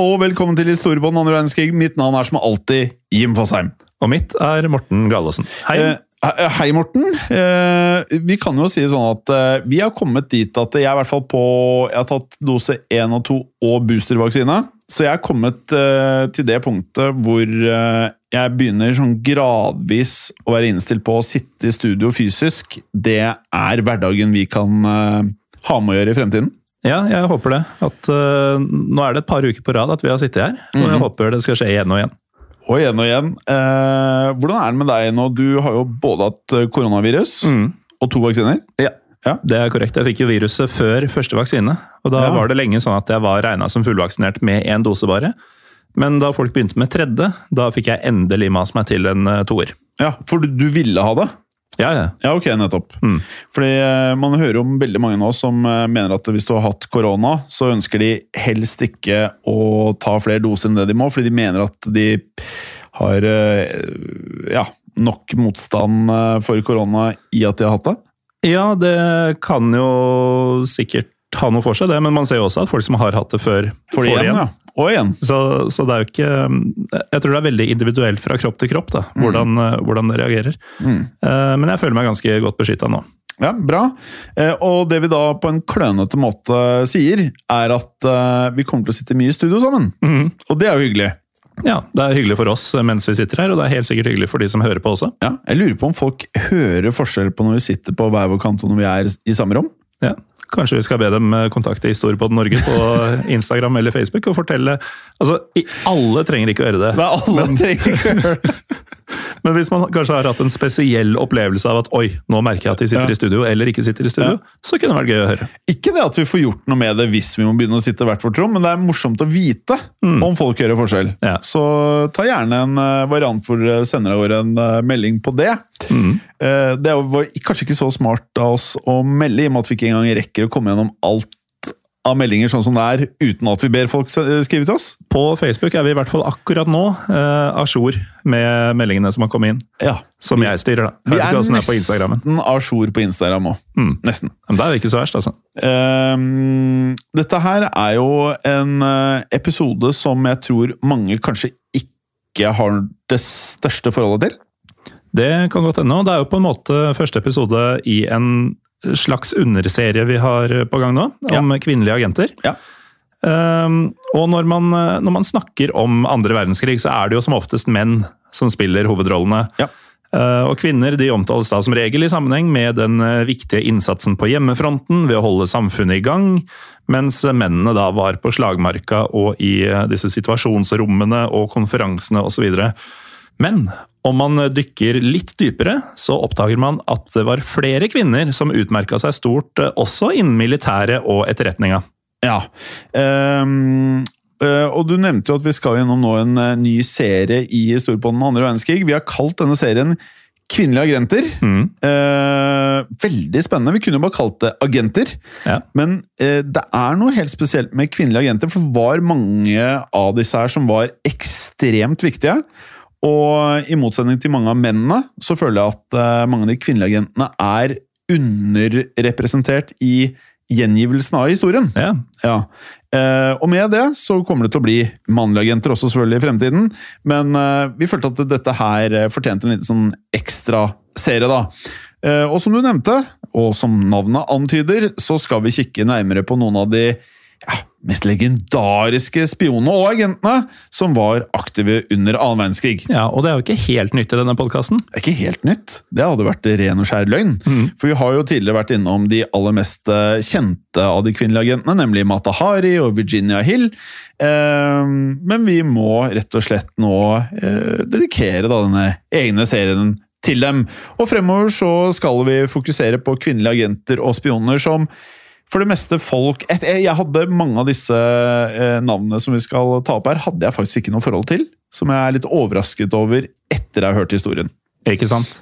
Og velkommen til Historiebånd andre verdenskrig. Mitt navn er som alltid Jim Fosheim. Og mitt er Morten Galaasen. Hei. Eh, hei, Morten. Eh, vi kan jo si sånn at eh, vi har kommet dit at jeg i hvert fall på Jeg har tatt dose 1 og 2 og boostervaksine. Så jeg er kommet eh, til det punktet hvor eh, jeg begynner sånn gradvis å være innstilt på å sitte i studio fysisk. Det er hverdagen vi kan eh, ha med å gjøre i fremtiden. Ja, jeg håper det. At, uh, nå er det et par uker på rad at vi har sittet her. Så jeg håper det skal skje igjen og igjen. Og igjen og igjen. Eh, hvordan er det med deg nå? Du har jo både hatt koronavirus koronavirus og to vaksiner. Ja. Det er korrekt. Jeg fikk jo viruset før første vaksine. Og da Ja. var det lenge sånn at jeg var regna som fullvaksinert med én dose bare. Men da folk begynte med tredje, da fikk jeg endelig mast meg til en eh, toer. Ja, For du ville ha det? Ja, ja. Ja, ok, nettopp. Mm. Fordi eh, man hører om veldig mange nå som eh, mener at hvis du har hatt korona, så ønsker de helst ikke å ta flere doser enn det de må, fordi de mener at de har eh, ja, nok motstand for korona i at de har hatt det. Ja, det kan jo sikkert ha noe for seg, det. Men man ser jo også at folk som har hatt det før, For det igjen, ja. Og igjen. Så, så det er jo ikke Jeg tror det er veldig individuelt fra kropp til kropp, da, hvordan, mm. hvordan det reagerer. Mm. Eh, Men jeg føler meg ganske godt beskytta nå. Ja, bra. Eh, Og det vi da på en klønete måte sier, er at vi kommer til å sitte mye i studio sammen. Og det er jo hyggelig. Ja, Det er hyggelig for oss mens vi sitter her, og det er helt sikkert hyggelig for de som hører på også. Ja, jeg lurer på om folk hører forskjell på når vi sitter på hver vår kant og når vi er i samme rom. Ja. Kanskje vi skal be dem eh, kontakte Historiepodden Norge på Instagram eller Facebook og fortelle Altså, alle trenger ikke å gjøre det. Nei, alle trenger ikke å gjøre det. Men hvis man kanskje har hatt en spesiell opplevelse av at oi, nå merker jeg at de sitter Ja. i studio, eller ikke sitter i studio, så kunne det vært gøy å høre. Ikke det at vi får gjort noe med det hvis vi må begynne å sitte hvert vårt rom, men det er morsomt å vite om folk hører forskjell. Ja. Så ta gjerne en eh, variant hvor dere sender over en eh, melding på det. Mm. det var kanskje ikke så smart av oss å melde, i og med at vi ikke engang rekker å komme gjennom alt av meldinger sånn som det er, uten at vi ber folk skrive til oss. På Facebook er vi i hvert fall akkurat nå eh, à jour med meldingene som har kommet inn. Ja. Som jeg styrer, da. Vi er nesten à jour på Instagram òg. Mm. Nesten. Men det er jo ikke så verst, altså. Um, dette her er jo en eh, episode som jeg tror mange kanskje ikke har det største forholdet til. Det kan godt hende. Det er jo på en måte første episode i en slags underserie vi har på gang nå, om kvinnelige agenter. Ja. Ehm, og når man, når man snakker om andre verdenskrig, så er det jo som oftest menn som spiller hovedrollene. Ja. Uh, og kvinner de omtales da som regel i sammenheng med den eh, viktige innsatsen på hjemmefronten ved å holde samfunnet i gang, mens mennene da var på slagmarka og i eh, disse situasjonsrommene og konferansene osv. Men om man dykker litt dypere, så oppdager man at det var flere kvinner som utmerka seg stort eh, også innen militæret og etterretninga. Ja. um Uh, og du nevnte jo at vi skal gjennom nå en uh, ny serie i Storpodden andre verdenskrig. Vi har kalt denne serien Kvinnelige agenter. Mm. Uh, veldig spennende. Vi kunne jo bare kalt det agenter. Ja. Men det er noe helt spesielt med kvinnelige agenter, for det var mange av disse her som var ekstremt viktige. Og i motsetning til mange av mennene, så føler jeg at eh, mange av de kvinnelige agentene er underrepresentert i gjengivelsen av historien. Ja. Ja. Eh, og med det så kommer det til å bli mannlige agenter også selvfølgelig i fremtiden, men eh, vi følte at dette her fortjente en liten sånn ekstra serie, da. Eh, og som du nevnte, og som navnet antyder, så skal vi kikke nærmere på noen av de ja, mest legendariske spionene og agentene som var aktive under annen verdenskrig. ja, og det er jo ikke helt nytt i denne podkasten. Ikke helt nytt. Det hadde vært ren og skjær løgn. For vi har jo tidligere vært innom de aller mest eh, kjente av de kvinnelige agentene, nemlig Mata Hari og Virginia Hill. Eh, Men vi må rett og slett nå eh, dedikere denne egne serien til dem. Og fremover så skal vi fokusere på kvinnelige agenter og spioner som for det meste folk Jeg hadde mange av disse eh, navnene som vi skal ta opp her, hadde jeg faktisk ikke noe forhold til. Som jeg er litt overrasket over etter jeg har hørt historien. Ikke sant?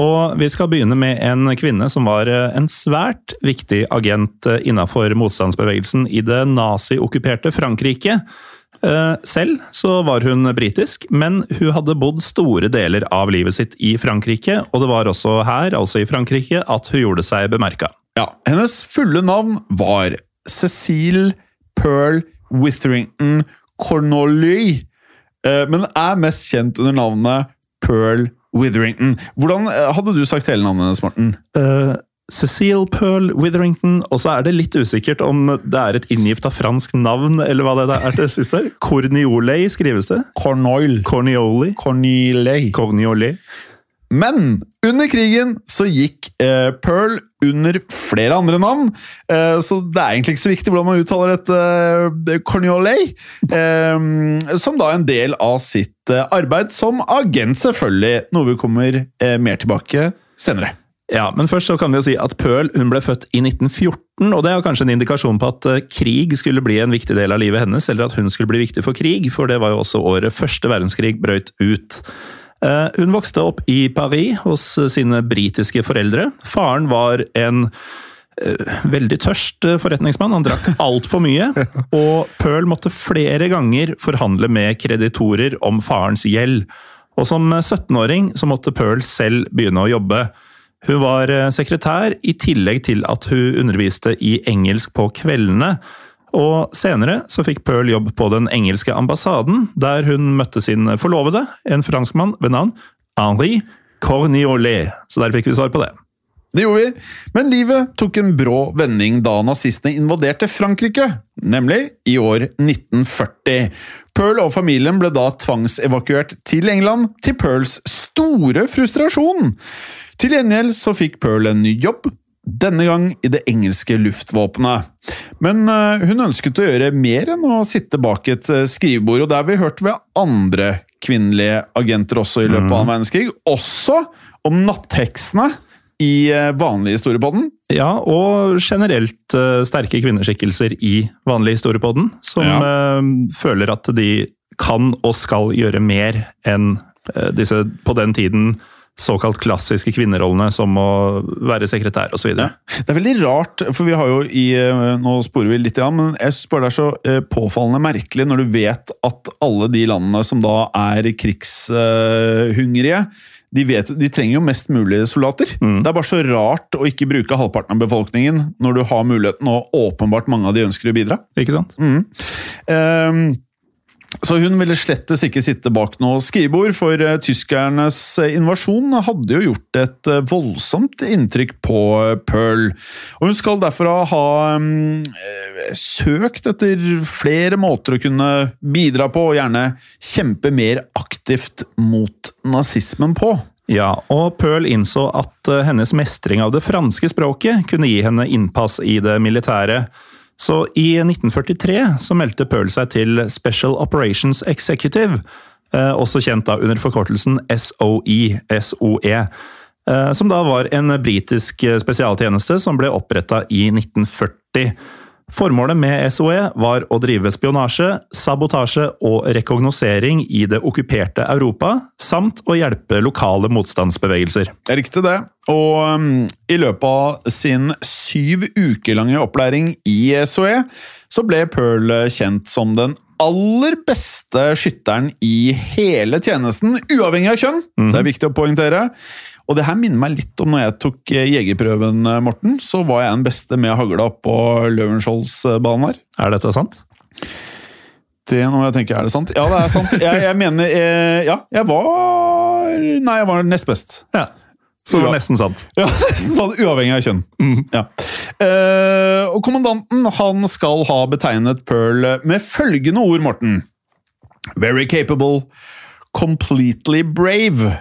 Og vi skal begynne med en kvinne som var eh, en svært viktig agent innafor innenfor motstandsbevegelsen i det naziokkuperte Frankrike. Eh, Selv så var hun britisk, men hun hadde bodd store deler av livet sitt i Frankrike, og det var også her, altså i Frankrike, at hun gjorde seg bemerka. Ja, Hennes fulle navn var Cecile Pearl Witherington Cornolly, eh, men er mest kjent under navnet Pearl Witherington. Hvordan eh, hadde du sagt hele navnet hennes, Morten? Uh, Cecile Pearl Witherington, og så er det litt usikkert om det er et inngifta fransk navn, eller hva det er til sist der. Corniolei skrives det. Cornoil. Cornioli. Cornioli. Men under krigen så gikk eh, Pearl under flere andre navn, eh, så det er egentlig ikke så viktig hvordan man uttaler dette eh, Corniolet, eh, som da er en del av sitt eh, arbeid som agent, selvfølgelig, noe vi kommer eh, mer tilbake senere. Ja, men først så kan vi jo si at Pearl hun ble født i 1914, og det er kanskje en indikasjon på at krig skulle bli en viktig del av livet hennes, eller at hun skulle bli viktig for krig, for det var jo også året første verdenskrig brøt ut. Eh, Hun vokste opp i Paris hos sine britiske foreldre. Faren var en eh, veldig tørst eh, forretningsmann, han drakk altfor mye. Og Pearl måtte flere ganger forhandle med kreditorer om farens gjeld. Og som 17-åring så måtte Pearl selv begynne å jobbe. Hun var eh, sekretær, i tillegg til at hun underviste i engelsk på kveldene. Og senere så fikk Pearl jobb på den engelske ambassaden, der hun møtte sin forlovede, en franskmann ved navn Henri Corniolet. Så der fikk vi svar på det. Det gjorde vi, men livet tok en brå vending da nazistene invaderte Frankrike, nemlig i år 1940. Pearl og familien ble da tvangsevakuert til England, til Pearls store frustrasjon. Til gjengjeld så fikk Pearl en ny jobb, denne gang i det engelske luftvåpenet. Men eh, hun ønsket å gjøre mer enn å sitte bak et eh, skrivebord, og det har vi hørt ved andre kvinnelige agenter også i løpet av annen verdenskrig. Også om nattheksene i eh, vanlig historiepodden. Ja, og generelt sterke kvinneskikkelser i vanlig historiepodden, som eh, føler at de kan og skal gjøre mer enn disse på den tiden såkalt klassiske kvinnerollene, som å være sekretær osv. Det er veldig rart, for vi har jo i eh, Nå sporer vi litt, ja, men jeg spør bare det er så eh, påfallende merkelig når du vet at alle de landene som da er krigshungrige de, vet, de trenger jo mest mulig soldater. Det er bare så rart å ikke bruke halvparten av befolkningen når du har muligheten, og åpenbart mange av de ønsker å bidra. Ikke sant? Ehm, så hun ville slettes ikke sitte bak noe skrivebord, for eh, tyskernes eh, invasjon hadde jo gjort et eh, voldsomt inntrykk på Pearl. Og hun skal derfor ha mm, søkt etter flere måter å kunne bidra på, og gjerne kjempe mer aktivt mot nazismen på. Ja, og Pearl innså at hennes mestring av det franske språket kunne gi henne innpass i det militære. Så i 1943 så meldte Pearl seg til Special Operations Executive, eh, også kjent da under forkortelsen SOE, SOE. eh, Som da var en britisk spesialtjeneste som ble oppretta i 1940. Formålet med SOE var å drive spionasje, sabotasje og rekognosering i det okkuperte Europa, samt å hjelpe lokale motstandsbevegelser. Riktig det. Og um, i løpet av sin syv uker lange opplæring i SOE, så ble Pearl kjent som den aller beste skytteren i hele tjenesten, uavhengig av kjønn. Det er viktig å poengtere. Og det her minner meg litt om når jeg tok eh, jegerprøven, eh, Morten. Så var jeg den beste med hagla på Løvenskioldsbanen her. Er dette sant? Det nå noe jeg tenker, er det sant? Ja, det er sant. Jeg, jeg mener eh, Ja, jeg var Nei, jeg var nest best. Ja. Så det var nesten sant. Ja, nesten sant, uavhengig av kjønn. Ja. Eh, og kommandanten han skal ha betegnet Pearl med følgende ord, Morten. Very capable, completely brave.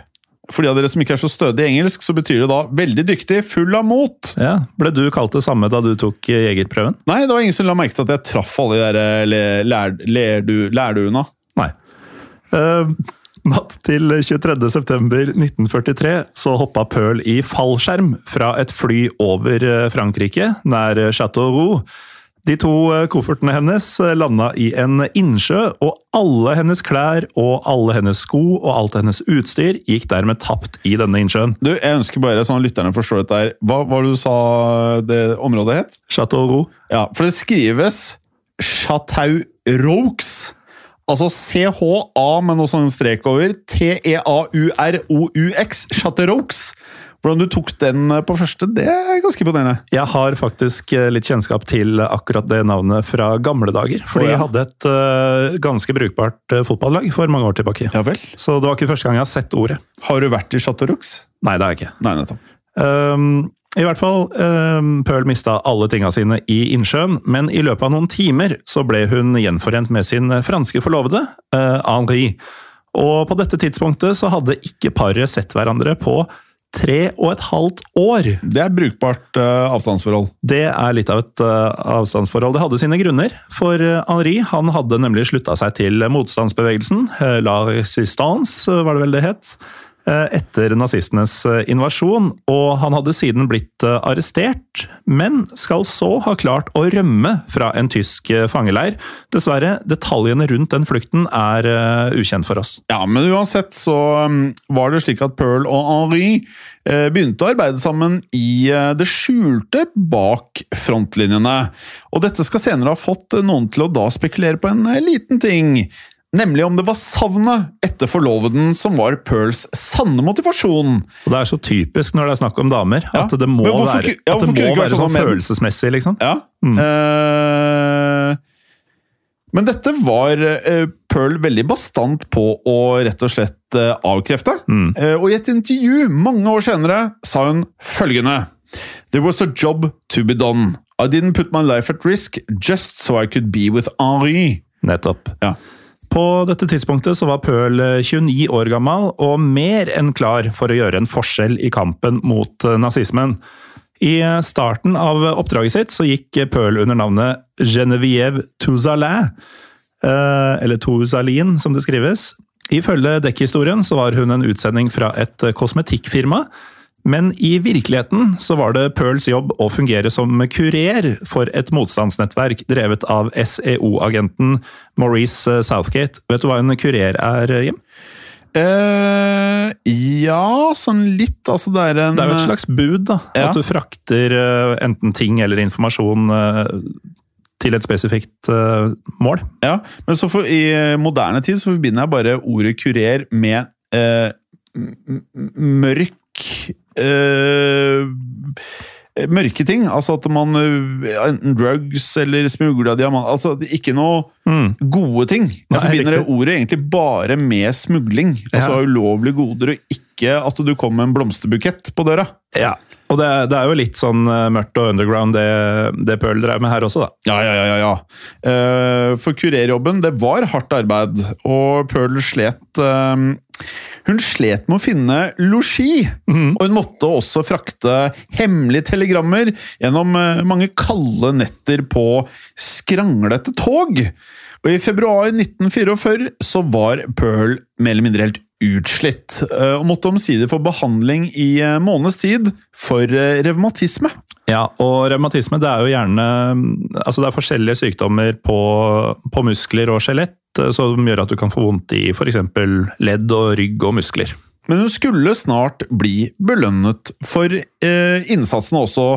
For de av dere som ikke er så stødige i engelsk, så betyr det da veldig dyktig, full av mot. Ja. Ble du kalt det samme da du tok eh, jegerprøven? Nei, det var ingen som la merke til at jeg traff alle de der eh, lær, lærduene. Nei. Uh, natt til 23.9.1943 så hoppa Pearl i fallskjerm fra et fly over Frankrike, nær Chateau Roux. De to eh, koffertene hennes eh, landa i en innsjø, og alle hennes klær og alle hennes sko og alt hennes utstyr gikk dermed tapt i denne innsjøen. Du, jeg ønsker bare sånn at lytterne forstår dette her. Hva var det du sa det området het? Chateau Roux. Ja, for det skrives Chateau Roux. Altså CHA med noe sånn strek over. E T-E-A-U-R-O-U-X. Chateau Roux. Hvordan du tok den på første, det er ganske imponerende. Jeg har faktisk eh, litt kjennskap til akkurat det navnet fra gamle dager. For oh, ja. jeg hadde et uh, ganske brukbart eh, fotballag for mange år tilbake. Ja. Så det var ikke første gang jeg har sett ordet. Har du vært i Chateau Roux? Nei, det har jeg ikke. Nei, nettopp. Um, I hvert fall, um, Pearl mista alle tinga sine i innsjøen, men i løpet av noen timer så ble hun gjenforent med sin franske forlovede, uh, Henri. Og på dette tidspunktet så hadde ikke paret sett hverandre på tre og et halvt år. Det er brukbart uh, avstandsforhold. Det er litt av et uh, avstandsforhold. Det hadde sine grunner, for uh, Henri han hadde nemlig slutta seg til motstandsbevegelsen, La Resistance, var det vel det het, etter nazistenes uh, invasjon, og han hadde siden blitt uh, arrestert, men skal så ha klart å rømme fra en tysk fangeleir. Dessverre, detaljene rundt den flukten er ukjent for oss. Ja, men uansett så um, var det slik at Pearl og Henri eh, begynte å arbeide sammen i eh, det skjulte bak frontlinjene. Og dette skal senere ha fått eh, noen til å da spekulere på en eh, liten ting. Nemlig om det var savnet etter forloveden som var Pearls sanne motivasjon. Og Det er så typisk når det er snakk om damer, Ja. at det må hvorfor være, ja, det må ikke være sånn sånn følelsesmessig, liksom. Ja. Mm. Uh, men dette var uh, Pearl veldig bastant på å rett og slett uh, avkrefte. Mm. Og i et intervju mange år senere sa hun følgende There was a job to be done. I didn't put my life at risk just so I could be with Henri. Nettopp. Ja. På dette tidspunktet så var eh, 29 år gammel og mer enn klar for å gjøre en forskjell i kampen mot eh, nazismen. I eh, starten av oppdraget sitt så gikk Pøhl under navnet Genevieve Touzalin, eh, eller Touzalin som det skrives. Ifølge dekkhistorien så var hun en utsending fra et eh, kosmetikkfirma, men i virkeligheten så var det Pearls jobb å fungere som kurer for et motstandsnettverk drevet av SEO-agenten Maurice eh, Southgate. Vet du hva en kurer er, Jim? Uh, ja, sånn litt. Altså, det er en Det er jo et slags bud, da. Ja. At du frakter uh, enten ting eller informasjon uh, til et spesifikt eh, mål. Ja, men så for, i eh, moderne tid så forbinder jeg bare ordet kurer med eh, mørk eh, Mørke ting. Altså at man eh, Enten drugs eller smugla diamant Altså ikke noe Mm. gode ting. Jeg Nei, forbinder det ordet egentlig bare med smugling. Altså Ja. ulovlige goder, og ikke at du kom med en blomsterbukett på døra. Ja. Og det, det er jo litt sånn eh, mørkt og underground det, det Pearl drev med her også, da. Ja, ja, ja, ja. ja. Eh, for kurerjobben, det var hardt arbeid, og Pearl slet eh, Hun slet med å finne losji, og hun måtte også frakte hemmelige telegrammer gjennom mange kalde netter på skranglete tog. Og i februar 1944 så var Pearl mer eller mindre helt utslitt, eh, og måtte omsider få behandling i måneds tid for eh, revmatisme. Ja, og revmatisme det er jo gjerne Altså det er forskjellige sykdommer på, på muskler og skjelett eh, som gjør at du kan få vondt i f.eks. ledd og rygg og muskler. Men hun skulle snart bli belønnet for eh, innsatsen og også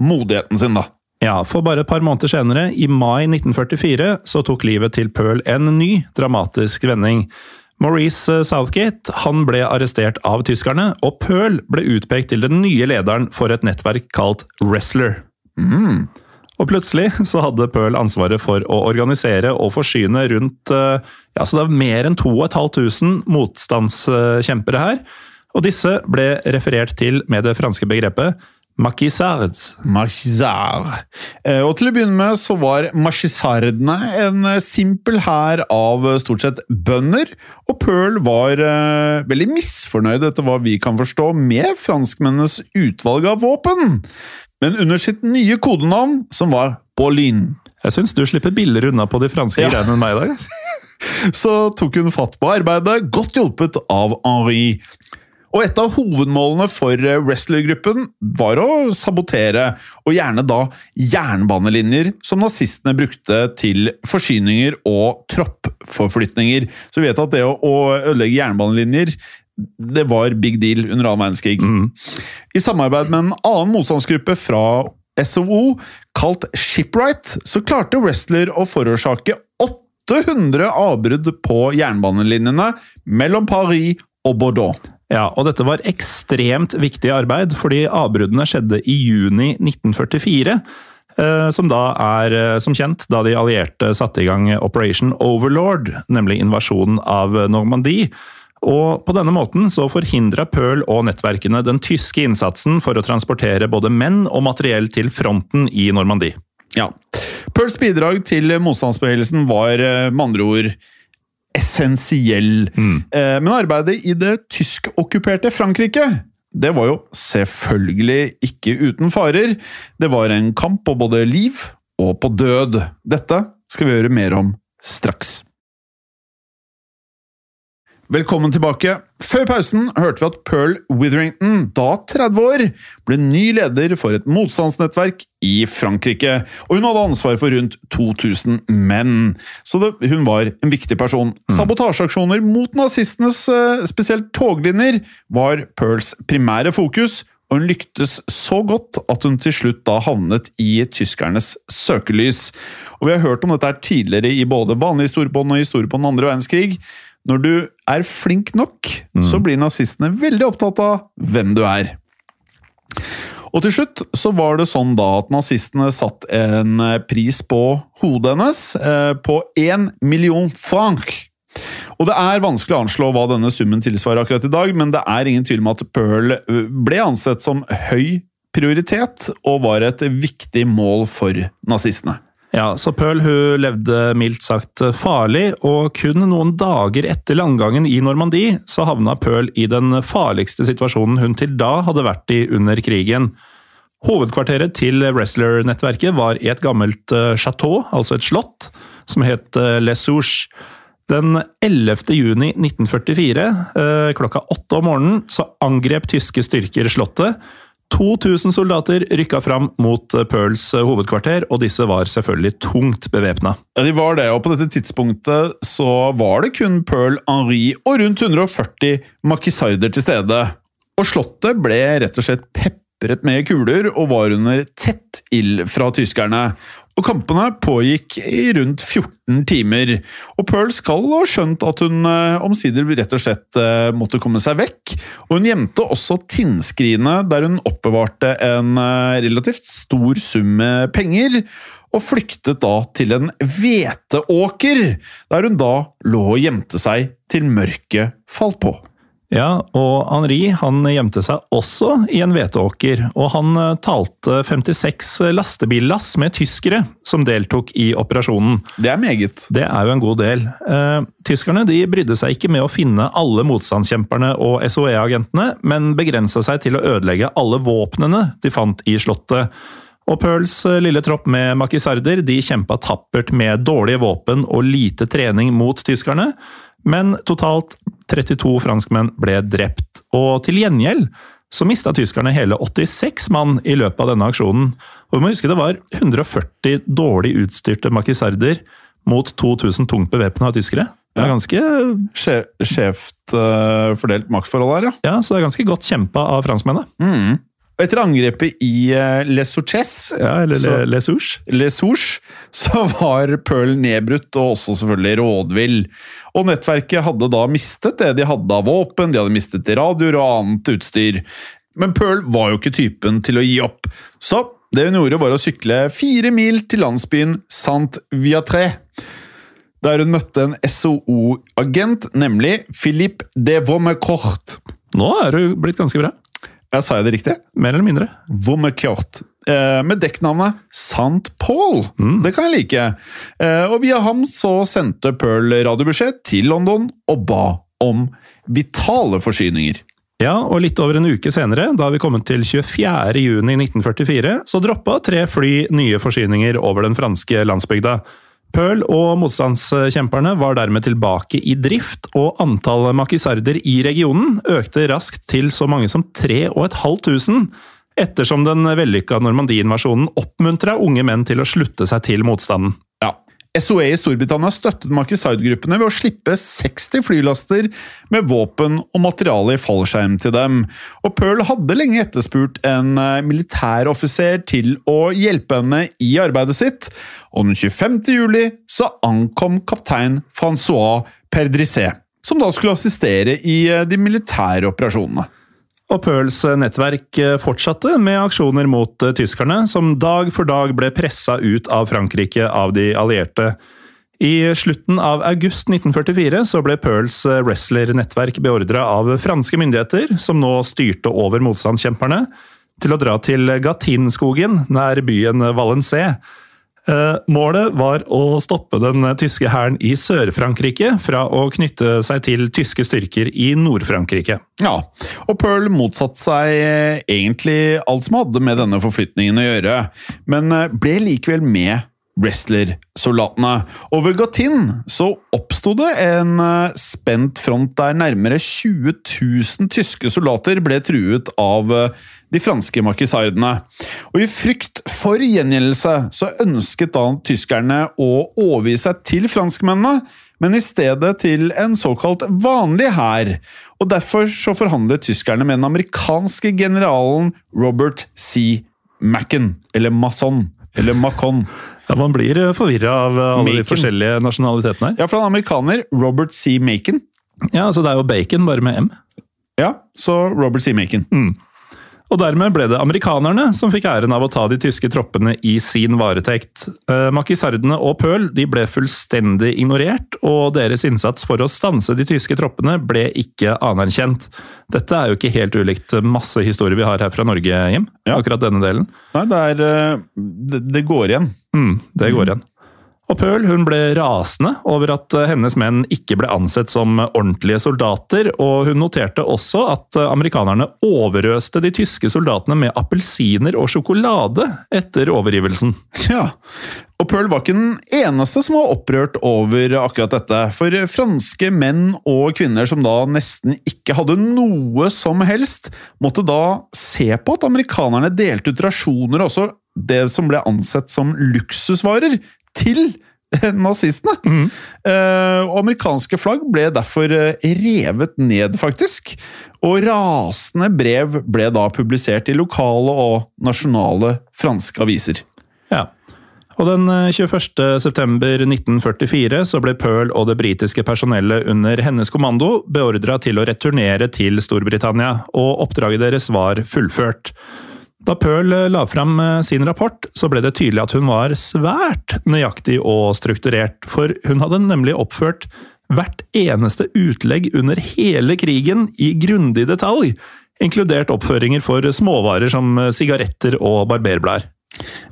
modigheten sin, da. Ja, for bare et par måneder senere, i mai 1944, så tok livet til Pearl en ny dramatisk vending. Maurice Southgate han ble arrestert av tyskerne, og Pearl ble utpekt til den nye lederen for et nettverk kalt Wrestler. Mm. Og plutselig så hadde Pearl ansvaret for å organisere og forsyne rundt eh, ja, så det er mer enn 2500 motstandskjempere her. Og disse ble referert til med det franske begrepet maquisards. Machisard. Eh, Og til å begynne med så var machisardene en eh, simpel hær av eh, stort sett bønder, og Pearl var veldig misfornøyd etter hva vi kan forstå med franskmennenes utvalg av våpen. Men under sitt nye kodenavn, som var Pauline, Jeg syns du slipper billigere unna på de franske Ja. greiene enn meg i dag. altså. så tok hun fatt på arbeidet, godt hjulpet av Henri. Og et av hovedmålene for eh, wrestlergruppen var å sabotere, og gjerne da jernbanelinjer som nazistene brukte til forsyninger og troppforflytninger. Så vi vet at det å, å ødelegge jernbanelinjer det var big deal under annen verdenskrig. I samarbeid med en annen motstandsgruppe fra SOO, kalt Shipwright, så klarte Wrestler å forårsake 800 avbrudd på jernbanelinjene mellom Paris og Bordeaux. Ja, og dette var ekstremt viktig arbeid, fordi avbruddene skjedde i juni 1944. eh, Som da er, eh, som kjent, da de allierte satte i gang Operation Overlord, nemlig invasjonen av Normandie. Og på denne måten så forhindra Pearl og nettverkene den tyske innsatsen for å transportere både menn og materiell til fronten i Normandie. Ja. Pearls bidrag til motstandsbevegelsen var eh, med andre ord essensiell. Eh, Men arbeidet i det tyskokkuperte Frankrike det var jo selvfølgelig ikke uten farer. Det var en kamp på både liv og på død. Dette skal vi høre mer om straks. Velkommen tilbake. Før pausen hørte vi at Pearl Witherington, da 30 år, ble ny leder for et motstandsnettverk i Frankrike, og hun hadde ansvar for rundt 2000 menn, så det, hun var en viktig person. Sabotasjeaksjoner mot nazistenes eh, spesielt toglinjer var Pearls primære fokus, og hun lyktes så godt at hun til slutt da havnet i tyskernes søkelys. Og Vi har hørt om dette her tidligere i både vanlig historiebånd og historie på den andre verdenskrig. Når du er flink nok, så blir nazistene veldig opptatt av hvem du er. Og til slutt så var det sånn da at nazistene satt en eh, pris på hodet hennes eh, på én million franc. Og det er vanskelig å anslå hva denne summen tilsvarer akkurat i dag, men det er ingen tvil om at Pearl eh, ble ansett som høy prioritet og var et viktig mål for nazistene. Ja, så Pearl hun levde mildt sagt farlig, og kun noen dager etter landgangen i Normandie så havna Pearl i den farligste situasjonen hun til da hadde vært i under krigen. Hovedkvarteret til Wrestler-nettverket var i et gammelt eh, chateau, altså et slott, som het eh, Les Souches. Den 11. juni 1944, eh, klokka åtte om morgenen, så angrep tyske styrker slottet. 2000 soldater rykka fram mot eh, Pearls eh, hovedkvarter, og disse var selvfølgelig tungt bevæpna. Ja, de var det, og på dette tidspunktet så var det kun Pearl Henri og rundt 140 makisarder til stede. Og slottet ble rett og slett pepret med kuler og var under tett ild fra tyskerne. Og kampene pågikk i rundt 14 timer. Og Pearl skal ha skjønt at hun eh, omsider rett og slett eh, måtte komme seg vekk. Og hun gjemte også tinnskrinet der hun oppbevarte en eh, relativt stor sum med penger og flyktet da til en hveteåker, der hun da lå og gjemte seg til mørket falt på. Ja, og Henri han gjemte seg også i en hveteåker, og han eh, talte 56 lastebillass med tyskere som deltok i operasjonen. Det er meget. Det er jo en god del. Eh, tyskerne de brydde seg ikke med å finne alle motstandskjemperne og SOE-agentene, men begrensa seg til å ødelegge alle våpnene de fant i slottet. Og Pearls eh, lille tropp med makisarder de kjempa tappert med dårlige våpen og lite trening mot tyskerne, men totalt 32 franskmenn ble drept. Og til gjengjeld så mista tyskerne hele 86 mann i løpet av denne aksjonen. Og vi må huske det var 140 dårlig utstyrte makisarder mot 2000 tungt bevæpna tyskere. Det er ganske, Skjevt uh, fordelt maktforhold her, ja. ja, så det er ganske godt kjempa av franskmennene. Mm. Og Etter angrepet i uh, Les Souches, Ja, eller Så- Les Souches. Les Souches, så var Pearl nedbrutt, og også selvfølgelig rådvill. Og nettverket hadde da mistet det de hadde av våpen, de hadde mistet radioer og annet utstyr. Men Pearl var jo ikke typen til å gi opp, så det hun gjorde var å sykle fire mil til landsbyen Saint-Viatré. Der hun møtte en SOO-agent, nemlig Philippe de Vommecourt. Nå er du blitt ganske bra. Ja, sa jeg det riktig? Mer eller mindre. Vaumecourt. Eh, med dekknavnet St. Paul. Det kan jeg like. Eh, og via ham så sendte Pearl radiobeskjed til London og ba om vitale forsyninger. Ja, og litt over en uke senere, da vi kommet til 24. juni 1944, så droppa tre fly nye forsyninger over den franske landsbygda. Pearl og motstandskjemperne var dermed tilbake i drift, og antallet makisarder i regionen økte raskt til så mange som 3500, ettersom den vellykka Normandie-invasjonen oppmuntra unge menn til å slutte seg til motstanden. SOE i Storbritannia støttet Maquisard-gruppene ved å slippe 60 flylaster med våpen og materiale i fallskjerm til dem. Og Pearl hadde lenge etterspurt en eh, militæroffiser til å hjelpe henne i arbeidet sitt, og den 25. juli så ankom kaptein Francois Perdrisset, som da skulle assistere i eh, de militære operasjonene. Og Pearls nettverk eh, fortsatte med aksjoner mot eh, tyskerne, som dag for dag ble pressa ut av Frankrike av de allierte. I slutten av august 1944 så ble Pearls eh, wrestlernettverk beordra av franske myndigheter, som nå styrte over motstandskjemperne, til å dra til Gatinskogen, nær byen Valencé. Eh, Målet var å stoppe den tyske hæren i Sør-Frankrike fra å knytte seg til tyske styrker i Nord-Frankrike. Ja, og Pearl motsatte seg eh, egentlig alt som hadde med denne forflytningen å gjøre, men eh, ble likevel med wrestlersoldatene. Og ved Gatin så oppsto det en eh, spent front der nærmere 20 000 tyske soldater ble truet av eh, de franske makisardene. Og i frykt for gjengjeldelse så ønsket da tyskerne å overgi seg til franskmennene, men i stedet til en såkalt vanlig hær. Og derfor så forhandlet tyskerne med den amerikanske generalen Robert C. Macken, eller Masson, eller Macon. Ja, Man blir forvirra av alle alle de forskjellige nasjonalitetene her. Ja, for han er amerikaner, Robert C. Macon. Ja, så Det er jo bacon, bare med M. Ja, så Robert C. Macon. Og dermed ble det amerikanerne som fikk æren av å ta de tyske troppene i sin varetekt. Eh, Makisardene og Pøl de ble fullstendig ignorert, og deres innsats for å stanse de tyske troppene ble ikke anerkjent. Dette er jo ikke helt ulikt masse historier vi har her fra Norge, Jim. Ja. Akkurat denne delen. Nei, det er eh, Det, det går igjen. Mm, det går igjen. Og Pearl hun ble rasende over at eh, hennes menn ikke ble ansett som ordentlige soldater, og hun noterte også at eh, amerikanerne overøste de tyske soldatene med appelsiner og sjokolade etter overgivelsen. Ja, og Pearl var ikke den eneste som var opprørt over akkurat dette. For franske menn og kvinner som da nesten ikke hadde noe som helst, måtte da se på at amerikanerne delte ut rasjoner og også det som ble ansett som luksusvarer, til nazistene. Eh, og amerikanske flagg ble derfor eh, revet ned, faktisk. Og rasende brev ble da publisert i lokale og nasjonale franske aviser. Ja. Og den eh, 21. september 1944 så ble Pearl og det britiske personellet under hennes kommando beordra til å returnere til Storbritannia, og oppdraget deres var fullført. Da Pearl eh, la fram eh, sin rapport, så ble det tydelig at hun var svært nøyaktig og strukturert, for hun hadde nemlig oppført hvert eneste utlegg under hele krigen i grundig detalj, inkludert oppføringer for småvarer som eh, sigaretter og barberblader.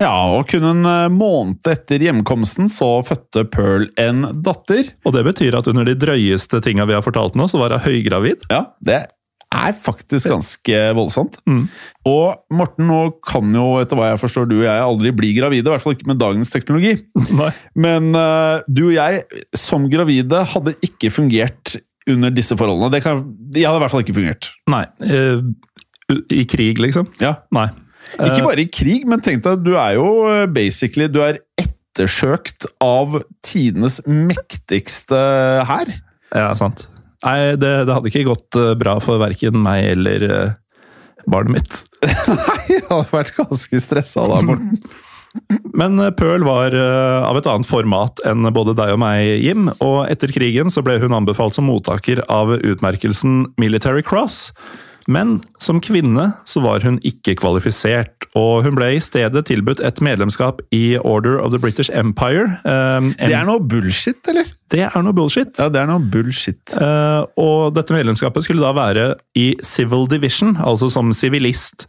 Ja, og kun en måned etter hjemkomsten så fødte Pearl en datter. Og det betyr at under de drøyeste tinga vi har fortalt nå, så var hun høygravid. Ja, det er faktisk ganske voldsomt. Mm. Og Morten, nå kan jo, etter hva jeg forstår, du og jeg aldri bli gravide, i hvert fall ikke med dagens teknologi. Nei. Men uh, du og jeg, som gravide, hadde ikke fungert under disse forholdene. Det kan, jeg hadde i hvert fall ikke fungert. Nei. Uh, I krig, liksom? Ja. Nei. Ikke Eh, bare i krig, men tenk deg, du er jo basically Du er ettersøkt av tidenes mektigste hær. Ja, sant. Nei, det, det hadde ikke gått eh, bra for verken meg eller eh, barnet mitt. Nei, jeg hadde vært ganske stressa da, Morten. Men eh, Pearl var av et annet format enn både deg og meg, Jim. Og etter krigen så ble hun anbefalt som mottaker av utmerkelsen Military Cross. Men som kvinne så var hun ikke kvalifisert, og hun ble i stedet tilbudt et medlemskap i Order of the British Empire. Um, Det er noe bullshit, eller? det er noe bullshit. Ja, det er noe bullshit. Uh, og dette medlemskapet skulle da være i Civil Division, altså som sivilist.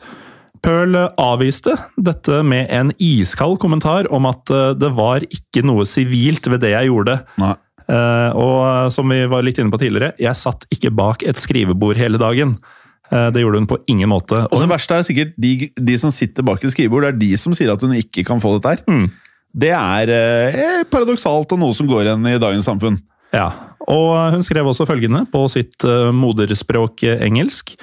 Pearl avviste dette med en iskald kommentar om at eh, det var ikke noe sivilt ved det jeg gjorde. Nei. Uh, og som vi var litt inne på tidligere, jeg satt ikke bak et skrivebord hele dagen. Eh, det gjorde hun på ingen måte. Og det verste er sikkert de, de som sitter bak et skrivebord, det er de som sier at hun ikke kan få dette her. Mm. Det er eh, paradoksalt og noe som går igjen i dagens samfunn. Ja, og hun skrev også følgende på sitt uh, moderspråk eh, engelsk.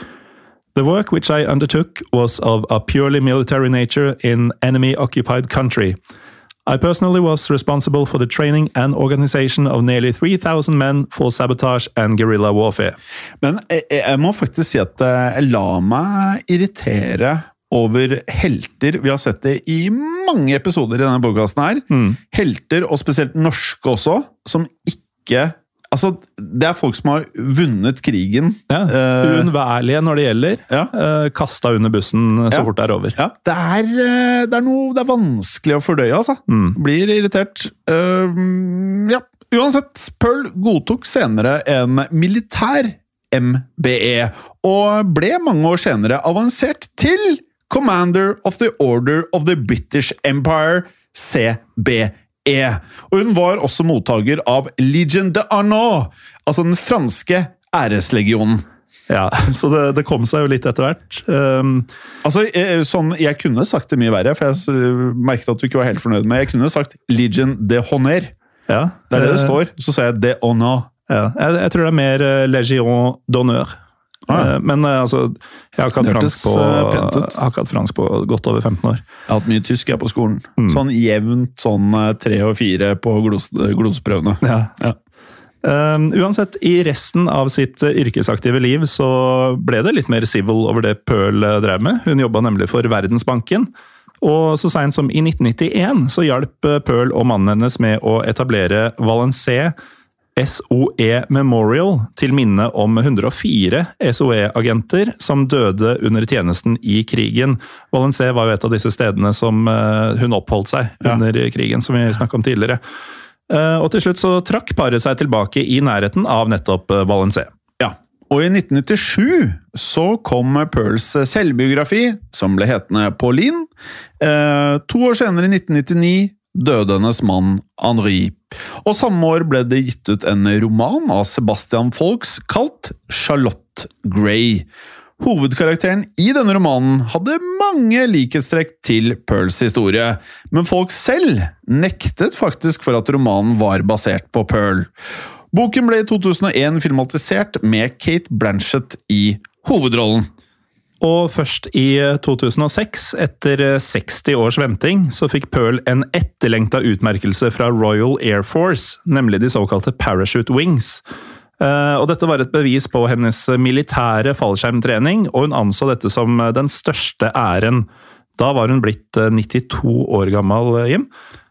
The work which I undertook was of a purely military nature in enemy-occupied country. I personally was responsible for the training and organization of nearly 3,000 men for sabotage and guerrilla warfare. Men jeg, jeg må faktisk si at eh, jeg lar meg irritere over helter. Vi har sett det i mange episoder i denne podkasten her. Helter, og spesielt norske også, som ikke Altså, det er folk som har vunnet krigen. Ja, Eh, Uunnværlige når det gjelder. Ja. Eh, Kasta under bussen så Ja. fort det er over. Ja, det er, eh, det er noe Det er vanskelig å fordøye, altså. Blir irritert. Uh, ja, uansett. Pearl godtok senere en militær MBE, og ble mange år senere avansert til Commander of the Order of the British Empire, CBE. Og hun var også mottaker av Legion de Arnaud, altså den franske æreslegionen. Ja, Så det, det kom seg jo litt etter hvert. Um, Altså, jeg, sånn, jeg kunne sagt det mye verre, for jeg s- merket at du ikke var helt fornøyd med Jeg kunne sagt Legion de Honner. ja, Det er det det eh, står. Så sa jeg de Honor. Ja, jeg, jeg tror det er mer eh, Legion d'honneur. Ah, ja. Eh, Men eh, altså, jeg har ikke hatt fransk på, eh, jeg har ikke hatt fransk på godt over 15 år. Jeg har hatt mye tysk jeg på skolen. Mm. Sånn jevnt sånn tre og fire på glos, gloseprøvene. Ja. Ja. Um, uansett, i resten av sitt yrkesaktive liv så ble det litt mer civil over det Pearl drev med. Hun jobba nemlig for Verdensbanken. Og så seint som i 1991 så hjalp Pearl og mannen hennes med å etablere Valencé SOE Memorial til minne om 104 SOE-agenter som døde under tjenesten i krigen. Valencé var jo et av disse stedene som eh, hun oppholdt seg Ja. under krigen, som vi snakket om tidligere. Eh, Og til slutt så trakk paret seg tilbake i nærheten av nettopp eh, Valencé. Ja. Og i 1997 så kom Pearls selvbiografi, som ble hetende Pauline. To år senere, i 1999, døde hennes mann Henri. Og samme år ble det gitt ut en roman av Sebastian Folks kalt Charlotte Grey. Hovedkarakteren i denne romanen hadde mange likhetstrekk til Pearls historie, men folk selv nektet faktisk for at romanen var basert på Pearl. Boken ble i 2001 filmatisert med Kate Blanchett i hovedrollen. Og først i eh, 2006, etter eh, 60 års venting, så fikk Pearl en etterlengta utmerkelse fra Royal Air Force, nemlig de såkalte Parachute Wings. Eh, Og dette var et bevis på hennes militære fallskjermtrening, og hun anså dette som eh, den største æren. Da var hun blitt eh, 92 år gammel, eh, Jim.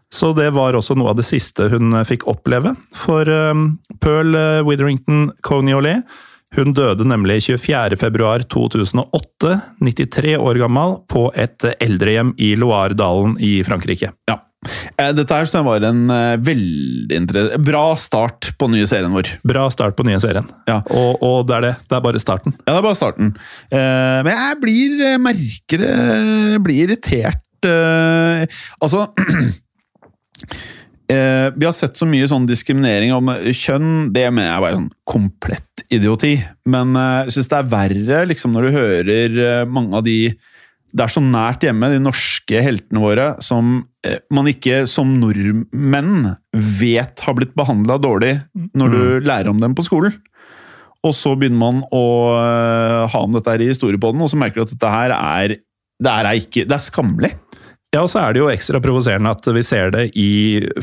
Så det var også noe av det siste hun eh, fikk oppleve. For eh, Pearl eh, Witherington Coniolet hun døde nemlig 24.2.2008, 93 år gammel, på et eldrehjem i Loire-dalen i Frankrike. Ja. Eh, Dette her var en eh, veldig bra start på nye serien vår. Bra start på nye serien. Ja. Og, og det er det. Det er bare starten. Ja, det er bare starten. Eh, men jeg blir merker Jeg blir irritert Altså eh, Vi har sett så mye sånn diskriminering om kjønn. Det mener jeg bare sånn komplett idioti. Men eh, jeg syns det er verre liksom når du hører eh, mange av de det er så nært hjemme, de norske heltene våre, som eh, man ikke som nordmenn vet har blitt behandla dårlig når du lærer om dem på skolen. og så begynner man å eh, ha om dette her i historiepodden, og så merker du at dette her er det er, ikke, det er skammelig. Ja, og så er det jo ekstra provoserende at vi ser det i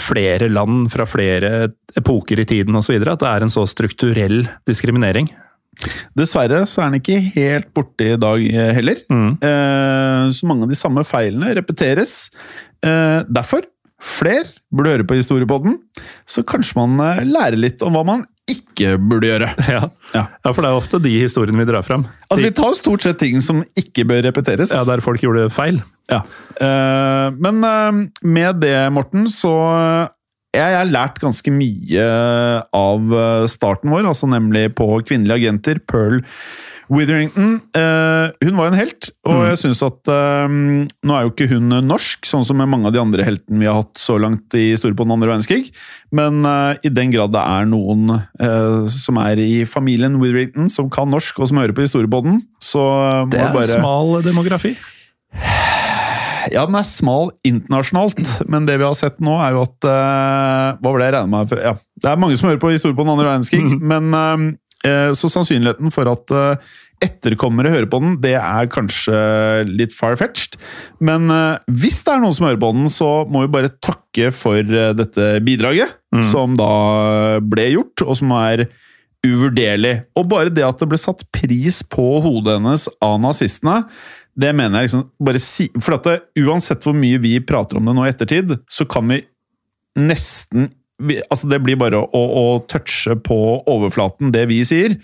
flere land fra flere epoker i tiden osv. At det er en så strukturell diskriminering. Dessverre så er den ikke helt borte i dag eh, heller. Mm. så mange av de samme feilene repeteres. Eh, derfor, fler burde høre på Historiepodden, så kanskje man eh, lærer litt om hva man ikke burde gjøre. Ja. ja, for det er ofte de historiene vi drar fram. Altså, Vi tar stort sett ting som ikke bør repeteres. Ja, Der folk gjorde feil. Ja. Eh, men eh, med det, Morten, så jeg har lært ganske mye av eh, starten vår, altså nemlig på kvinnelige agenter. Pearl Witherington. Eh, hun var en helt, og jeg syns at eh, Nå er jo ikke hun norsk, sånn som med mange av de andre heltene vi har hatt så langt i historien på den andre verdenskrig, men i den grad det er noen som er i familien Witherington som kan norsk, og som hører på historiebåten, så må Det er bare smal demografi. Ja, den er smal internasjonalt, men det vi har sett nå, er jo at uh, Hva var det jeg regna med? For, ja, det er mange som hører på historie på den andre verdenskrig, men uh, så sannsynligheten for at uh, etterkommere hører på den, det er kanskje litt far-fetched. Men hvis det er noen som hører på den, så må vi bare takke for dette bidraget, som da ble gjort, og som er uvurderlig. Og bare det at det ble satt pris på hodet hennes av nazistene, det mener jeg liksom bare si For at det, uansett hvor mye vi prater om det nå i ettertid, så kan vi nesten vi, Altså, det blir bare å, å touche på overflaten, det vi sier.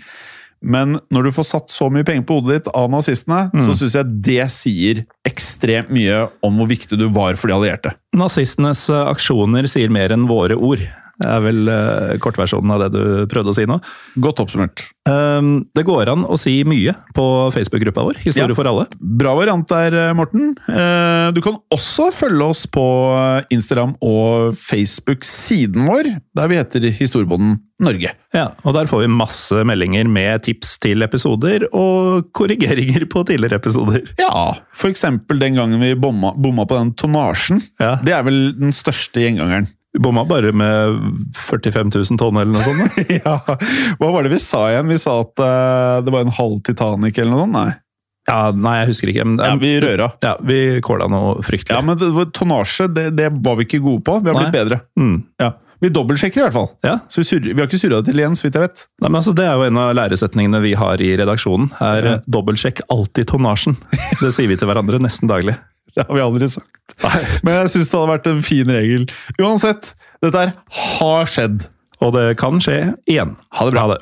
Men når du får satt så mye penger på hodet ditt av nazistene, så syns jeg det sier ekstremt mye om hvor viktig du var for de allierte. Nazistenes eh, aksjoner sier mer enn våre ord. Er vel eh, kortversjonen av det du prøvde å si nå. Godt oppsummert. Um, det går an å si mye på Facebook-gruppa vår, Historie Ja. for alle. Bra variant der, Morten. Eh, Du kan også følge oss på Instagram og Facebook-siden vår, der vi heter Historiebonden Norge. Ja, og Der får vi masse meldinger med tips til episoder og korrigeringer på tidligere episoder. Ja, for eksempel den gangen vi bomma, bomma på den tonnasjen. Ja. Det er vel den største gjengangeren. Vi bomma bare med 45 000 tonn eller noe sånt. ja, Hva var det vi sa igjen? Vi sa at uh, det var en halv Titanic eller noe sånt? Nei. Ja, Nei, jeg husker ikke. Men, Ja, vi røra. Ja, Vi kåla noe fryktelig. Ja, men tonnasje, det, det var vi ikke gode på. Vi har blitt bedre. Mm. Ja. Vi dobbeltsjekker i hvert fall. Ja. Så vi, surrer, vi har ikke surra det til igjen, så vidt jeg vet. Nei, men altså, Det er jo en av læresetningene vi har i redaksjonen. er Ja. eh, Dobbeltsjekk alltid tonnasjen. Det sier vi til hverandre nesten daglig. Det har vi aldri sagt. Men jeg syns det hadde vært en fin regel. Uansett, dette her har skjedd. Og det kan skje igjen. Ha det bra. Ha det.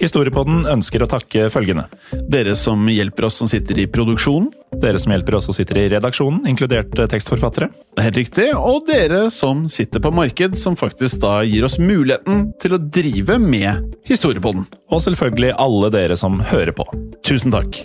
Historiepodden ønsker å takke følgende. Dere som hjelper oss som sitter i produksjonen. Dere som hjelper oss som sitter i redaksjonen, inkludert tekstforfattere. Det er Helt riktig. Og dere som sitter på marked, som faktisk da gir oss muligheten til å drive med Historiepodden. Og selvfølgelig alle dere som hører på. Tusen takk.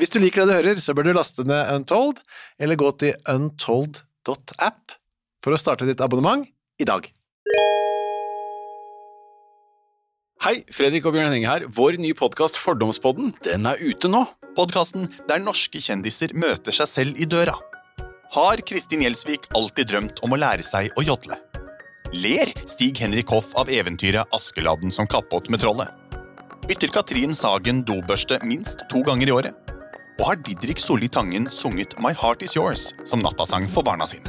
Hvis du liker det du hører, så bør du laste ned Untold, eller gå til untold.app for å starte ditt abonnement i dag. Hei, Fredrik og Bjørn Henning her. Vår nye podkast Fordomspodden den er ute nå. Podkasten der norske kjendiser møter seg selv i døra. Har Kristin Gjelsvik alltid drømt om å lære seg å jodle? Ler Stig Henrik Hoff av eventyret Askeladden som kappåt med trollet? Bytter Katrin Sagen dobørste minst to ganger i året? Og har Didrik Solli Tangen sunget My Heart Is Yours som nattasang for barna sine?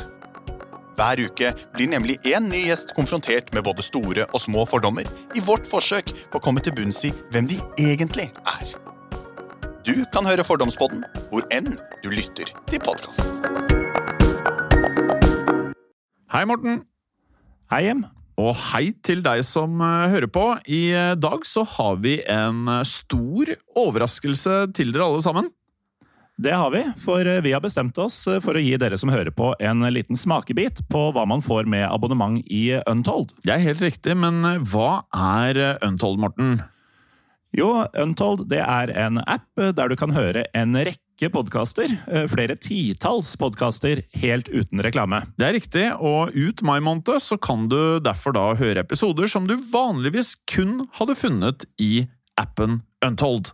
Hver uke blir nemlig én ny gjest konfrontert med både store og små fordommer i vårt forsøk på å komme til bunns i hvem de egentlig er. Du kan høre Fordomspodden hvor enn du lytter til podkast. Hei, Morten. Hei Em. Og hei til deg som eh, hører på. I eh, dag så har vi en eh, stor overraskelse til dere alle sammen. Det har vi, for eh, vi har bestemt oss eh, for å gi dere som hører på en liten smakebit på hva man får med abonnement i Untold. Det er helt riktig, men eh, hva er Untold, Morten? Jo, Untold det er en app der du kan høre en rekke podkaster, eh, flere titalls podkaster, helt uten reklame. Det er riktig, og ut mai måned så kan du derfor da høre episoder som du vanligvis kun hadde funnet i appen Untold.